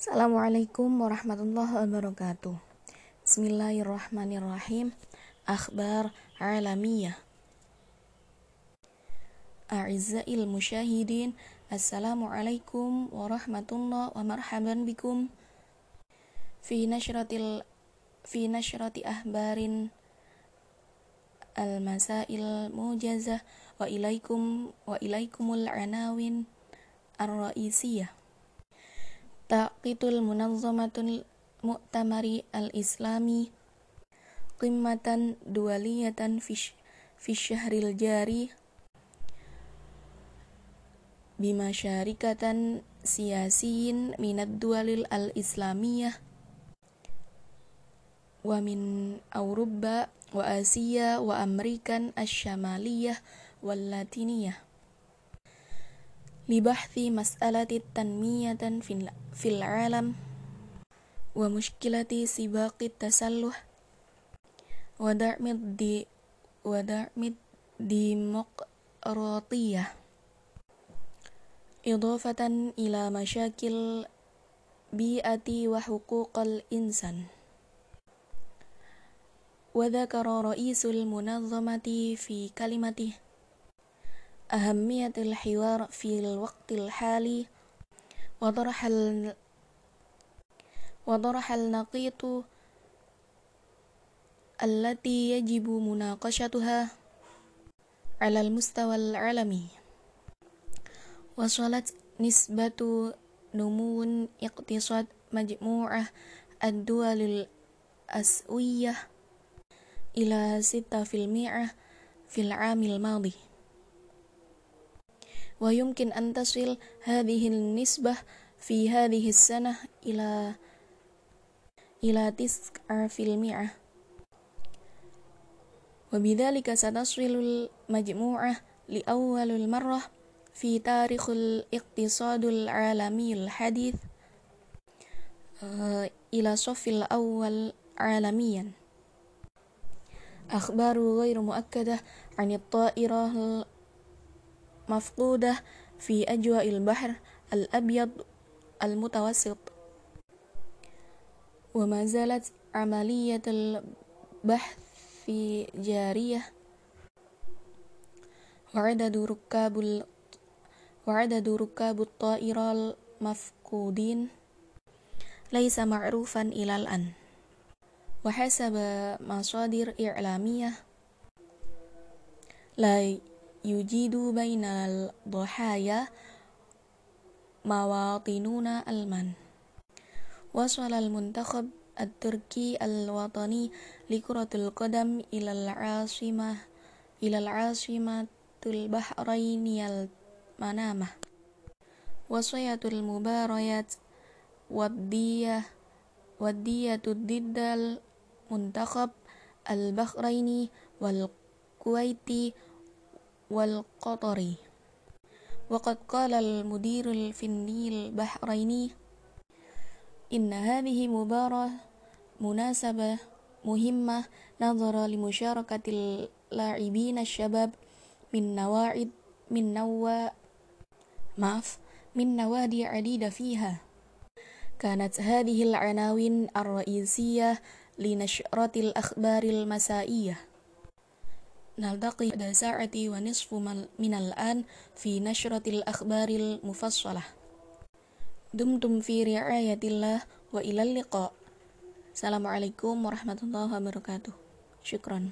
Assalamualaikum warahmatullahi wabarakatuh. Bismillahirrahmanirrahim. Akhbar alamiyah. A'izzail musyahidin, Assalamualaikum warahmatullahi wa marhaban bikum fi nashratil fi nashrati ahbarin al-masail mujazah wa ilaikum wa ilaikumul anawin ar-ra'isiyah taqitul munazzamatul mu'tamari al-islami qimmatan dualiyatan fi fi syahril jari bima syarikatan siyasiyin minad dualil al-islamiyah wa min Auruba wa Asia wa Amerikan asyamaliyah wal latiniyah libahthi mas'alati tanmiyatan fil, fil alam wa mushkilati sibaqi tasalluh wa da'mid di wa da'mid demokratiyah إضافة إلى مشاكل بيئة وحقوق الإنسان وذكر رئيس المنظمة في كلمته أهمية الحوار في الوقت الحالي. وطرح وطرح النقيط التي يجب مناقشتها على المستوى العالمي. وصلت نسبة نمو اقتصاد مجموعة الدول الأسوية إلى ستة في المئة في العام الماضي. ويمكن أن تصل هذه النسبة في هذه السنة إلى إلى تسعة في المئة. وبذلك ستصل المجموعة لأول المرة في تاريخ الاقتصاد العالمي الحديث آه، إلى الصف الأول عالميا. أخبار غير مؤكدة عن الطائرة المفقودة في أجواء البحر الأبيض المتوسط. وما زالت عملية البحث جارية. وعدد ركاب وعدد ركاب الطائرة المفقودين ليس معروفا إلى الآن. وحسب مصادر إعلامية لا يوجد بين الضحايا مواطنون ألمان. وصل المنتخب التركي الوطني لكرة القدم إلى العاصمة إلى العاصمة البحرين منامه وصية المباريات والدية والدية ضد المنتخب البحريني والكويتي والقطري وقد قال المدير الفني البحريني إن هذه مباراة مناسبة مهمة نظرا لمشاركة اللاعبين الشباب من نواعد من نوع ماف من نوادي عديدة فيها. كانت هذه العناوين الرئيسية لنشرة الأخبار المسائية. نلتقي بعد ساعة ونصف من الآن في نشرة الأخبار المفصلة دمتم في رعاية الله وإلى اللقاء السلام عليكم ورحمة الله وبركاته شكرا